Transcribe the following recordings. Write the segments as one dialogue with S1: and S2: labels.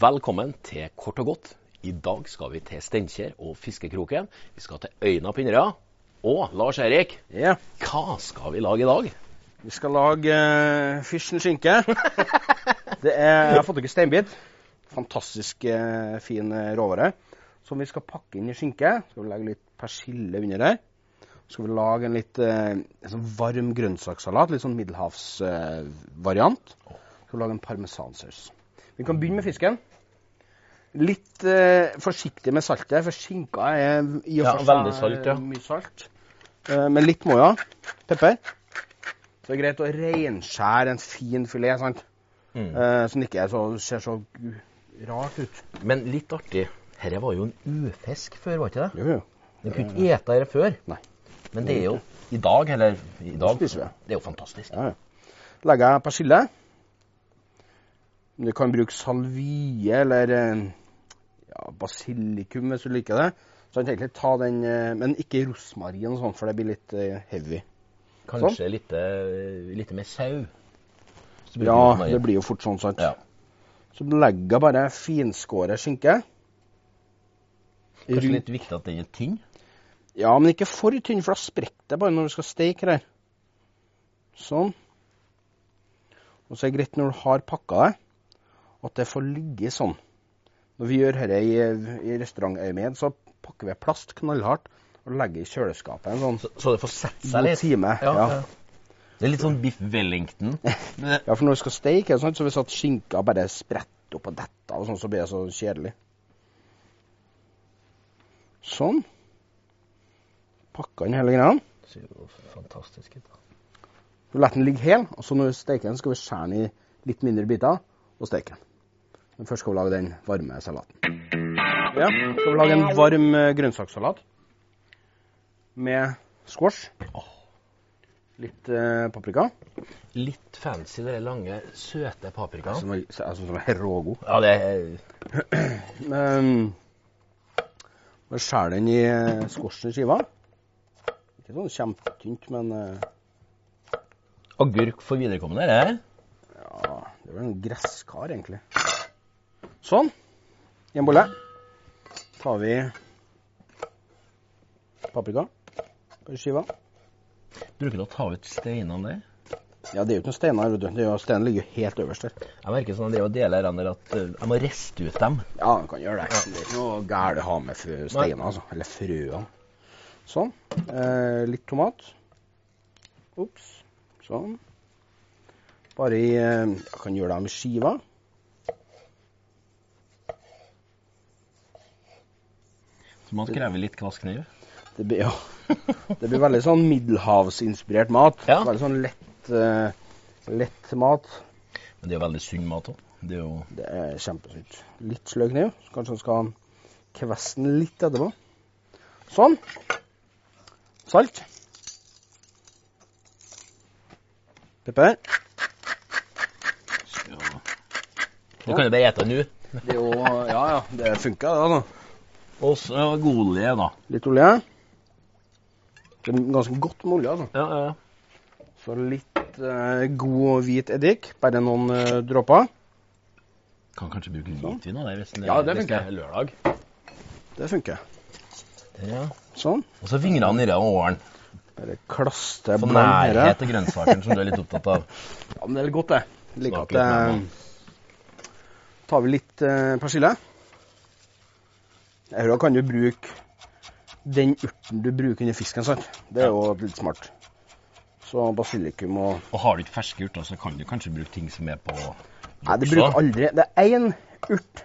S1: Velkommen til Kort og godt. I dag skal vi til Steinkjer og Fiskekroken. Vi skal til Øyna på Inderøya. Og Lars Erik,
S2: yeah.
S1: hva skal vi lage i dag?
S2: Vi skal lage uh, fish skinke. Det er, jeg har fått tak i steinbit. Fantastisk uh, fin eh, råvare. Som vi skal pakke inn i skinke. Skal vi legge litt persille under der. Så skal vi lage en litt uh, en sånn varm grønnsakssalat. Litt sånn middelhavsvariant. skal vi lage en parmesansaus. Vi kan begynne med fisken. Litt eh, forsiktig med saltet, for skinka er i og
S1: Ja,
S2: for seg
S1: veldig salt, ja.
S2: mye salt. Eh, men litt må ja. Pepper. Så det er greit å reinskjære en fin filet, sant?
S1: Mm.
S2: Eh, som ikke så, ser så rart ut.
S1: Men litt artig. Dette var jo en ufisk før, var ikke det?
S2: Jo, jo.
S1: Den kunne ikke ete dette før.
S2: Nei.
S1: Men det er jo i dag, eller i dag,
S2: Spiser vi.
S1: det er jo fantastisk.
S2: Ja, ja. Legger jeg persille. Du kan bruke salvie eller eh, ja, basilikum hvis du liker det. Så egentlig ta den, eh, Men ikke rosmarin sånn, for det blir litt eh, heavy.
S1: Kanskje litt, eh, litt mer sau.
S2: Ja, det blir jo fort sånn, sant.
S1: Ja.
S2: Så legger jeg bare finskåret skinke.
S1: Kanskje
S2: Rundt-
S1: litt viktig at den er tynn.
S2: Ja, men ikke for tynn, for da sprekker det bare når du skal steke det her. Sånn. Og så er det greit når du har pakka det, at det får ligge sånn. Når vi gjør dette i, i restaurantøyemed, så pakker vi plast knallhardt og legger i kjøleskapet en sånn
S1: Så, så det får sette seg litt.
S2: time.
S1: Ja,
S2: Ja,
S1: ja. Det er litt sånn Biff Wellington.
S2: Ja, for når du skal steke, sånn, så hvis at skinka bare spretter opp og detter av, sånn, så blir det så kjedelig. Sånn. Pakka inn hele greia.
S1: Ser jo fantastisk ut.
S2: lar den ligge hel, og så når vi steker den, skal vi skjære den i litt mindre biter og steke den. Men først skal vi lage den varme salaten. Ja, skal vi lage en varm eh, grønnsakssalat med squash. Litt eh, paprika.
S1: Litt fancy, de lange, søte paprikaene.
S2: Som er, altså, som er rågod.
S1: Ja, det er
S2: Men og skjære den i eh, squashen i skiver. Ikke sånn kjempetynt, men eh,
S1: agurk for viderekommende, er det?
S2: Ja, det er vel en gresskar, egentlig. Sånn. I en bolle tar vi paprika på skiva.
S1: Bruker du å ta ut steinene der?
S2: Ja, det er jo ikke noen steiner. vet du. Det steinen ligger helt øverst der.
S1: Jeg merker sånn at jeg deler den der at eh, jeg må riste ut dem.
S2: Ja, du kan gjøre det. Det er ikke noe galt å ha med steiner, altså. Eller frøene. Sånn. Eh, litt tomat. Ops. Sånn. Bare i eh, Jeg kan gjøre det med skiva.
S1: Så man krever litt kvass kniv.
S2: Det blir, ja. det blir veldig sånn middelhavsinspirert mat.
S1: Ja.
S2: Veldig sånn lett, uh, lett mat.
S1: Men det er jo veldig sunn mat òg. Det er jo
S2: Det er kjempesunt. Litt sløy kniv. Så kanskje man skal kveste den litt etterpå. Sånn. Salt. Pepper.
S1: ja. Du kan jo bare ete nå.
S2: Det er jo Ja, ja. Det funker, det. da.
S1: Og så olje, da.
S2: Litt olje. Det er ganske godt med olje, altså.
S1: Ja, ja.
S2: Så litt eh, god hvit eddik. Bare noen eh, dråper.
S1: Kan kanskje bruke hvitvin av det hvis det,
S2: Ja, det
S1: hvis
S2: det
S1: er lørdag.
S2: Det funker.
S1: Ja.
S2: Sånn.
S1: Og så fingrene nedi åren.
S2: Bare klaste For her.
S1: nærhet til grønnsakene som du er litt opptatt av.
S2: Ja, men det er godt, det. Jeg liker at det tar vi litt eh, persille. Her kan du bruke den urten du bruker under fisken, sant? Det er jo litt smart. Så basilikum og
S1: Og har du ikke ferske urter, så kan du kanskje bruke ting som er på
S2: Nei, det bruker aldri Det er én urt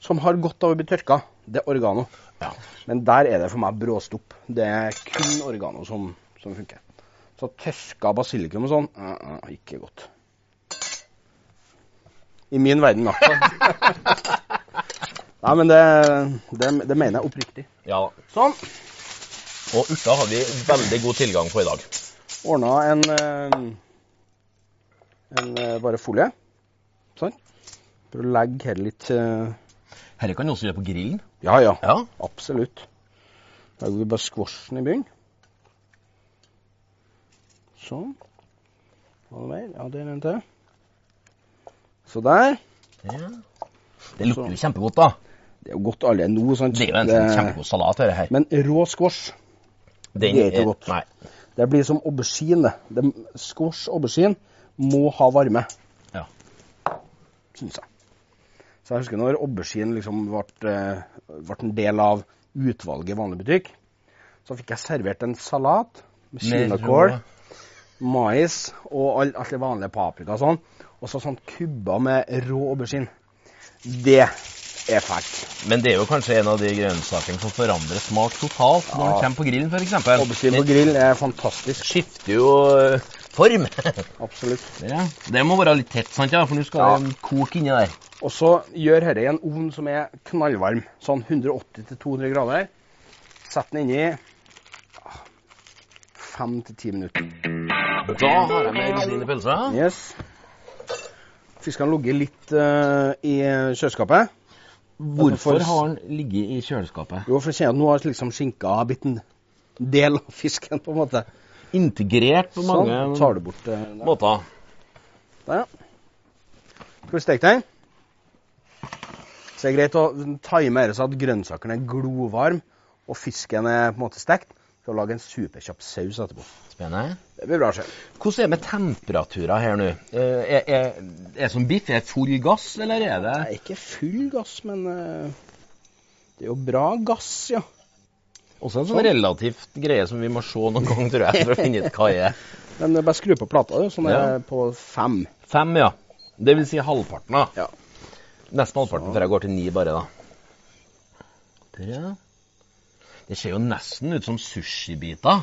S2: som har godt av å bli tørka. Det er oregano.
S1: Ja.
S2: Men der er det for meg bråstopp. Det er kun oregano som, som funker. Så tørka basilikum og sånn uh, uh, ikke godt. I min verden, da. Nei, men det, det, det mener jeg oppriktig.
S1: ja.
S2: Sånn.
S1: Og urter har vi veldig god tilgang på i dag.
S2: Ordna en, eh, en eh, bare folie. Sånn. For å legge her litt eh,
S1: Dette kan du også gjøre på grillen.
S2: Ja, ja.
S1: Ja.
S2: Absolutt. Da Legger vi bare squashen i bunnen. Sånn. Ja, det er en til. Så der.
S1: ja. Det lukter jo kjempegodt, da.
S2: Det er jo godt alle nå, sant?
S1: Det er jo en sånn kjempegod salat, dette her.
S2: Men rå squash, det er ikke godt.
S1: Nei.
S2: det blir som aubergine. det. Squash aubergine må ha varme.
S1: Ja.
S2: Syns jeg. Så jeg husker når aubergine liksom ble, eh, ble en del av utvalget i vanlig butikk, så fikk jeg servert en salat med kinakål, mais og all, alt det vanlige paprika og sånn. Og så sånn kubber med rå aubergine. Det er fælt.
S1: Men det er jo kanskje en av de grønnsakene som forandrer smak totalt når
S2: Ja.
S1: den kommer på grillen, f.eks.
S2: Aubergine på grill er fantastisk.
S1: skifter jo eh, form.
S2: Absolutt.
S1: ja. Det må være litt tett, sant? ja? For nå skal
S2: Ja.
S1: det koke inni der.
S2: Og så gjør dette i en ovn som er knallvarm, sånn 180-200 grader. Sett den inni fem til ti minutter.
S1: Da har jeg med rosin i pølsa.
S2: Yes. Fiskene ligget litt uh, i kjøleskapet.
S1: Hvorfor
S2: For-
S1: har den ligget i kjøleskapet?
S2: Jo, for jeg si at nå har liksom skinka blitt en del av fisken, på en måte.
S1: Integrert på mange
S2: Sånn. Tar du bort eh, der.
S1: måter.
S2: Der, ja. Skal vi steke den? Så det er greit å time dette så at grønnsakene er glovarme og fisken er på en måte stekt. For å lage en superkjapp saus etterpå.
S1: Spennende.
S2: Det blir bra. Sjef.
S1: Hvordan er det med temperaturer her nå? Eh, Er, er, er som biff? Er full gass, eller er det
S2: Det er ikke full gass, men eh, det er jo bra gass, ja.
S1: også en sånn relativt greie som vi må se noen gang, tror jeg, for å finne ut hva det er?
S2: Men eh, bare skru på plata, du, sånn er
S1: Ja.
S2: på fem.
S1: Fem, ja. Det vil si halvparten, da.
S2: Ja.
S1: Nesten halvparten før jeg går til ni, bare, da. Tre. Det ser jo nesten ut som sushibiter.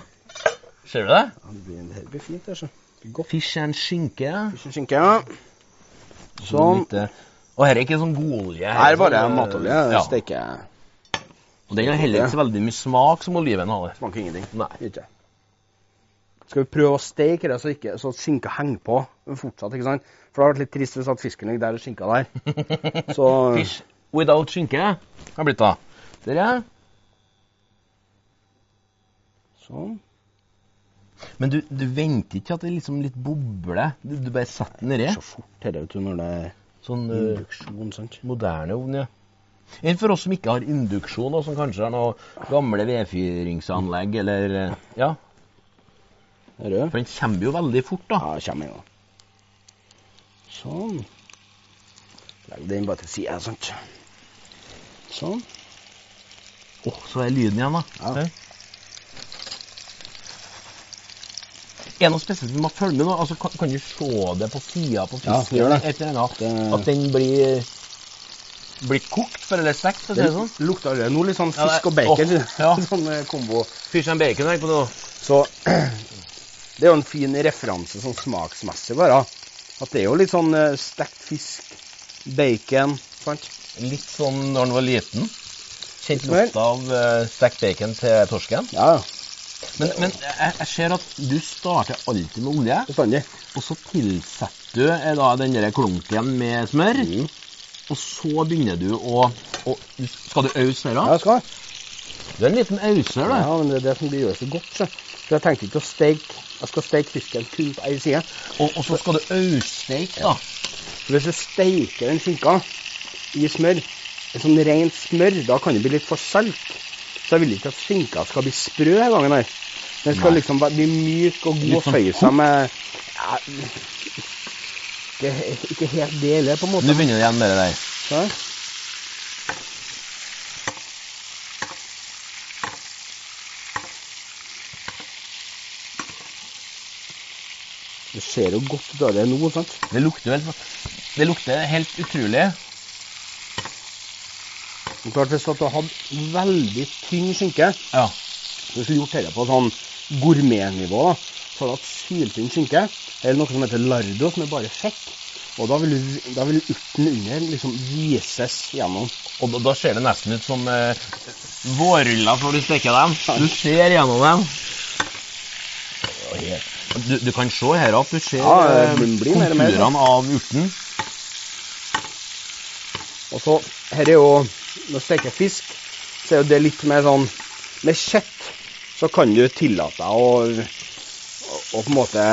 S1: Ser du det?
S2: Ja, det blir, det blir fint, det. så. Godt.
S1: Fish and skinke.
S2: Fisk og skinke, ja. Sånn.
S1: Eh, Og her er ikke sånn godolje.
S2: Her er bare
S1: sånn, eh,
S2: matolje.
S1: Ja.
S2: Steker
S1: Og den har heller ikke så veldig mye smak som oliven har.
S2: Smaker ingenting.
S1: Nei.
S2: Ikke. Skal vi prøve å steke det så, ikke, så skinka henger på fortsatt, ikke sant? For det har vært litt trist hvis at fisken ligger der og skinka der. Så
S1: Fish without skinke har blitt da. Ser jeg.
S2: Sånn.
S1: Men du, du venter ikke at det liksom litt bobler? Du, du bare setter den nedi?
S2: Så fort det vet du, når det er
S1: Sånn eh,
S2: induksjon, sant?
S1: moderne ovn, ja. Enn for oss som ikke har induksjon, og som kanskje har noe gamle vedfyringsanlegg, eller eh, Ja,
S2: Er det?
S1: for den kommer jo veldig fort, da.
S2: Ja, kommer jo. Sånn. Legg den bare til sida, sant? Sånn.
S1: Åh, så er lyden igjen, da.
S2: Ja.
S1: Er det noe spesielt vi må følge med nå? Altså, kan, kan du se det på sida på fisken?
S2: Ja.
S1: Et eller annet?
S2: Det-
S1: At den blir blir kokt, for eller stekt,
S2: Det
S1: det sånn?
S2: lukter allerede nå litt sånn
S1: Ja, det-
S2: fisk og bacon.
S1: Oh, ja.
S2: sånn eh, kombo.
S1: Fish and bacon er på nå.
S2: Så det er jo en fin referanse sånn smaksmessig, bare. At det er jo litt sånn eh, stekt fisk, bacon, sant?
S1: Litt sånn når den var liten. Kjent lukta av uh, stekt bacon til torsken.
S2: Ja, ja.
S1: Men, men jeg, jeg ser at du starter alltid med olje,
S2: Bestandig.
S1: og så tilsetter du eh, da den der klunken med smør.
S2: Mm.
S1: Og så begynner du å, å Skal du ause her,
S2: Ja, jeg skal.
S1: Du er en liten auser, du.
S2: Ja, men det er det som de gjør så godt, så. Jeg tenkte ikke å steke Jeg skal steke fisken kun på ei side.
S1: Og, og så skal du aussteike, da.
S2: Ja. Hvis du steker den skinka i smør, sånn rent smør, da kan det bli litt for salt. Så jeg vil ikke at skinka skal bli sprø denne gangen her. Den skal
S1: Nei.
S2: liksom bli myk og god og føye seg med ja, ikke, ikke helt det heller, på en måte.
S1: Nå begynner det igjen med det der.
S2: Ja. Det ser jo godt ut av det nå, sant?
S1: Det lukter helt Det lukter helt utrolig.
S2: Men klart Hvis du hadde veldig tynn skinke,
S1: Ja.
S2: hvis du gjort dette på sånn gourmetnivå, så hadde du hatt syltynn skinke, eller noe som heter lardo, som er bare fett. Og da vil, da vil urten under liksom vises gjennom.
S1: Og da, da ser det nesten ut som eh, vårruller når du steker dem. Du ser gjennom dem. Det er Du, du kan se her at du ser
S2: Ja,
S1: eh,
S2: det
S1: konturene av urten.
S2: Og så, her er jo, når du steker fisk, så er jo det litt mer sånn, med kjøtt, så kan du tillate deg å, å, på en måte,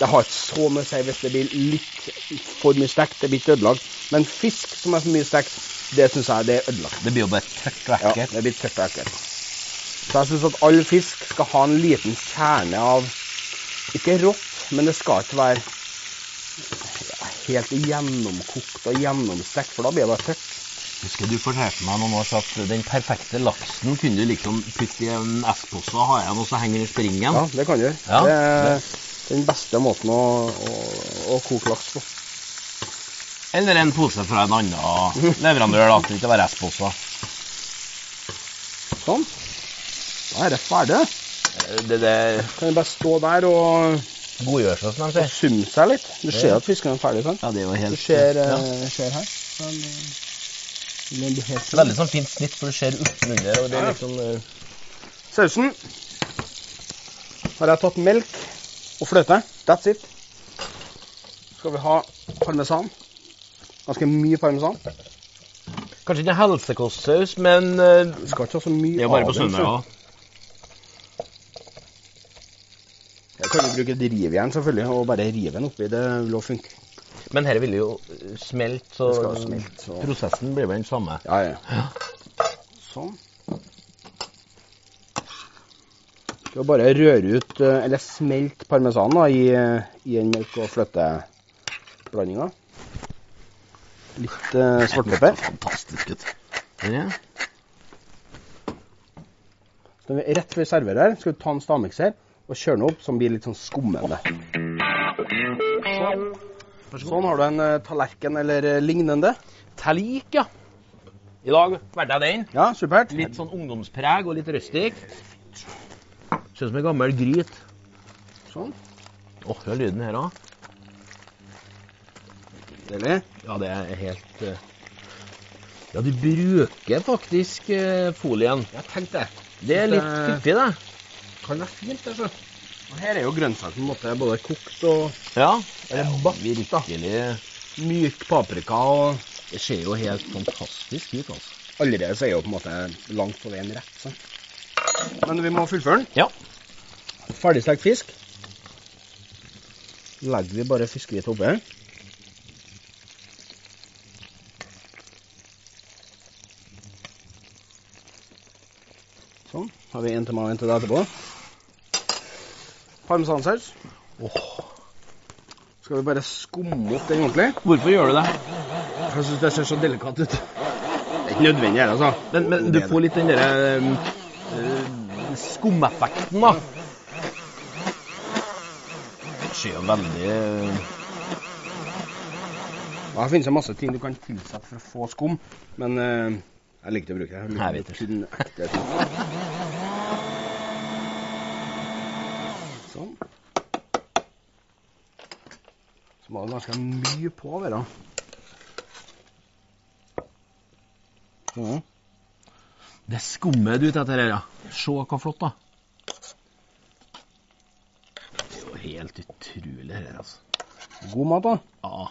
S2: det har ikke så mye å si hvis det blir litt for mye stekt, det blir ikke ødelagt. Men fisk som er for mye stekt, det synes jeg det er ødelagt.
S1: Det blir jo bare tørt og
S2: Ja, det blir tørt og ekkelt. Så jeg synes at all fisk skal ha en liten kjerne av, ikke rått, men det skal ikke være helt gjennomkokt og gjennomstekt, for da blir det bare tørt.
S1: Husker du fortalte meg noen år at den perfekte laksen kunne du liksom putte i en esspose og ha igjen, og så henger den i springen.
S2: Ja, det kan du gjøre.
S1: Ja,
S2: det er den beste måten å, å, å koke laks på.
S1: Eller en pose fra en annen leverandør, da. Det ikke være esspose.
S2: Sånn. Da er det ferdig.
S1: Det, det
S2: Kan du bare stå der og,
S1: Godgjøre seg, som de sier.
S2: summe seg litt. Du ser at fisken er ferdig. sant?
S1: Ja, det er jo
S2: Du ser,
S1: ja.
S2: eh, ser her. Den, eh, den blir helt
S1: Veldig sånn fint snitt, for du ser urten og det er liksom... Uh...
S2: Sausen har jeg tatt melk og fløte. That's it. Skal vi ha parmesan. Ganske mye parmesan.
S1: Kanskje ikke helsekostsaus, men uh,
S2: Vi skal ikke ha så mye
S1: det er bare
S2: av
S1: på
S2: den,
S1: Ja.
S2: Jeg kan jo bruke et rivjern selvfølgelig, og bare rive den oppi. Det vil også funke.
S1: Men dette vil jo eh, smelte, så
S2: smelte, så-
S1: prosessen blir vel den samme.
S2: Ja, ja. Sånn. Skal bare røre ut, eh, eller smelte parmesan da, i, eh, i en melk- og fløteblandinga. Litt uh, svartpepper.
S1: Fantastisk ut. Ja.
S2: Vi rett før vi serverer, skal vi ta en stavmikser og kjøre den opp, så den blir litt sånn skummende. Sånn har du en eh, tallerken eller eh, lignende.
S1: Talik, ja. I dag valgte jeg den.
S2: Ja, supert.
S1: Litt sånn ungdomspreg og litt rustic. Ser ut som en gammel gryt.
S2: Sånn.
S1: Åh, hør lyden her òg.
S2: Deilig.
S1: Ja, det er helt eh, Ja, du bruker faktisk eh, folien.
S2: Jeg tenkte det.
S1: Det er litt
S2: Det-
S1: fiffig, det.
S2: Kan være fint, det. så. Og her er jo grønnsakene på en måte både kokt og
S1: Ja.
S2: Bakt.
S1: Virkelig.
S2: myk paprika. og
S1: Det ser jo helt fantastisk ut, altså.
S2: Allerede så er jo på en måte langt på veien rett. Så. Men vi må fullføre den.
S1: Ja.
S2: Ferdigstekt fisk. Legger vi bare fiskehvitt oppi. Sånn. Har vi en til meg og en til deg etterpå. Parmesansaus. Skal vi bare skumme opp den ordentlig?
S1: Hvorfor gjør du det?
S2: Jeg syns det ser så delikat ut. Det er ikke nødvendig, her, altså.
S1: Men, men du får litt den derre uh, skumeffekten, da. Det ser jo veldig eh,
S2: Ja, Her finnes det masse ting du kan tilsette for å få skum, men uh, jeg liker å bruke det.
S1: Jeg vet det.
S2: Kun ekte ting. Sånn. Var det ganske mye på være. Mm.
S1: Det skummer du ute etter her, ja. Se hva flott, da. Det er jo helt utrolig her, altså.
S2: God mat, da.
S1: Ja.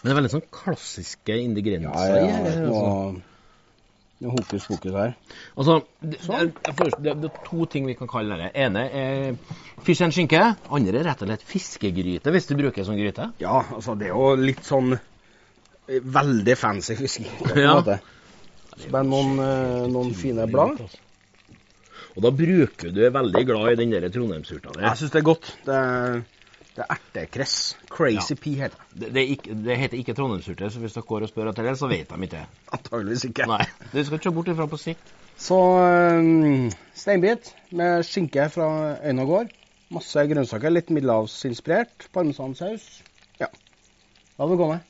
S1: Men det er veldig sånn klassiske ingredienser
S2: Ja, ja,
S1: i her. Altså.
S2: Noe, hokus pokus her.
S1: Altså, det,
S2: det,
S1: jeg det, det er to ting vi kan kalle det. ene er fish and skinke. Andre er rett og slett fiskegryte, hvis du bruker sånn gryte.
S2: Ja, altså det er jo litt sånn eh, veldig fancy fiskegryte. på en
S1: Ja.
S2: Så bare noen, eh, noen fine blad.
S1: Og da bruker du er veldig glad i den der trondheimsurta di.
S2: Jeg syns det er godt. Det er, det er ertekress. Crazy
S1: Ja.
S2: pea heter det.
S1: Det, det, ikke, det heter ikke trondheimsurte, så hvis dere går og spør etter det, så vet de ikke.
S2: Antageligvis ikke.
S1: Nei, du skal ikke bort ifra på sikt.
S2: Så um, steinbit med skinke fra Øyna gård. Masse grønnsaker, litt middelhavsinspirert. Parmesansaus. Ja. La det gå med.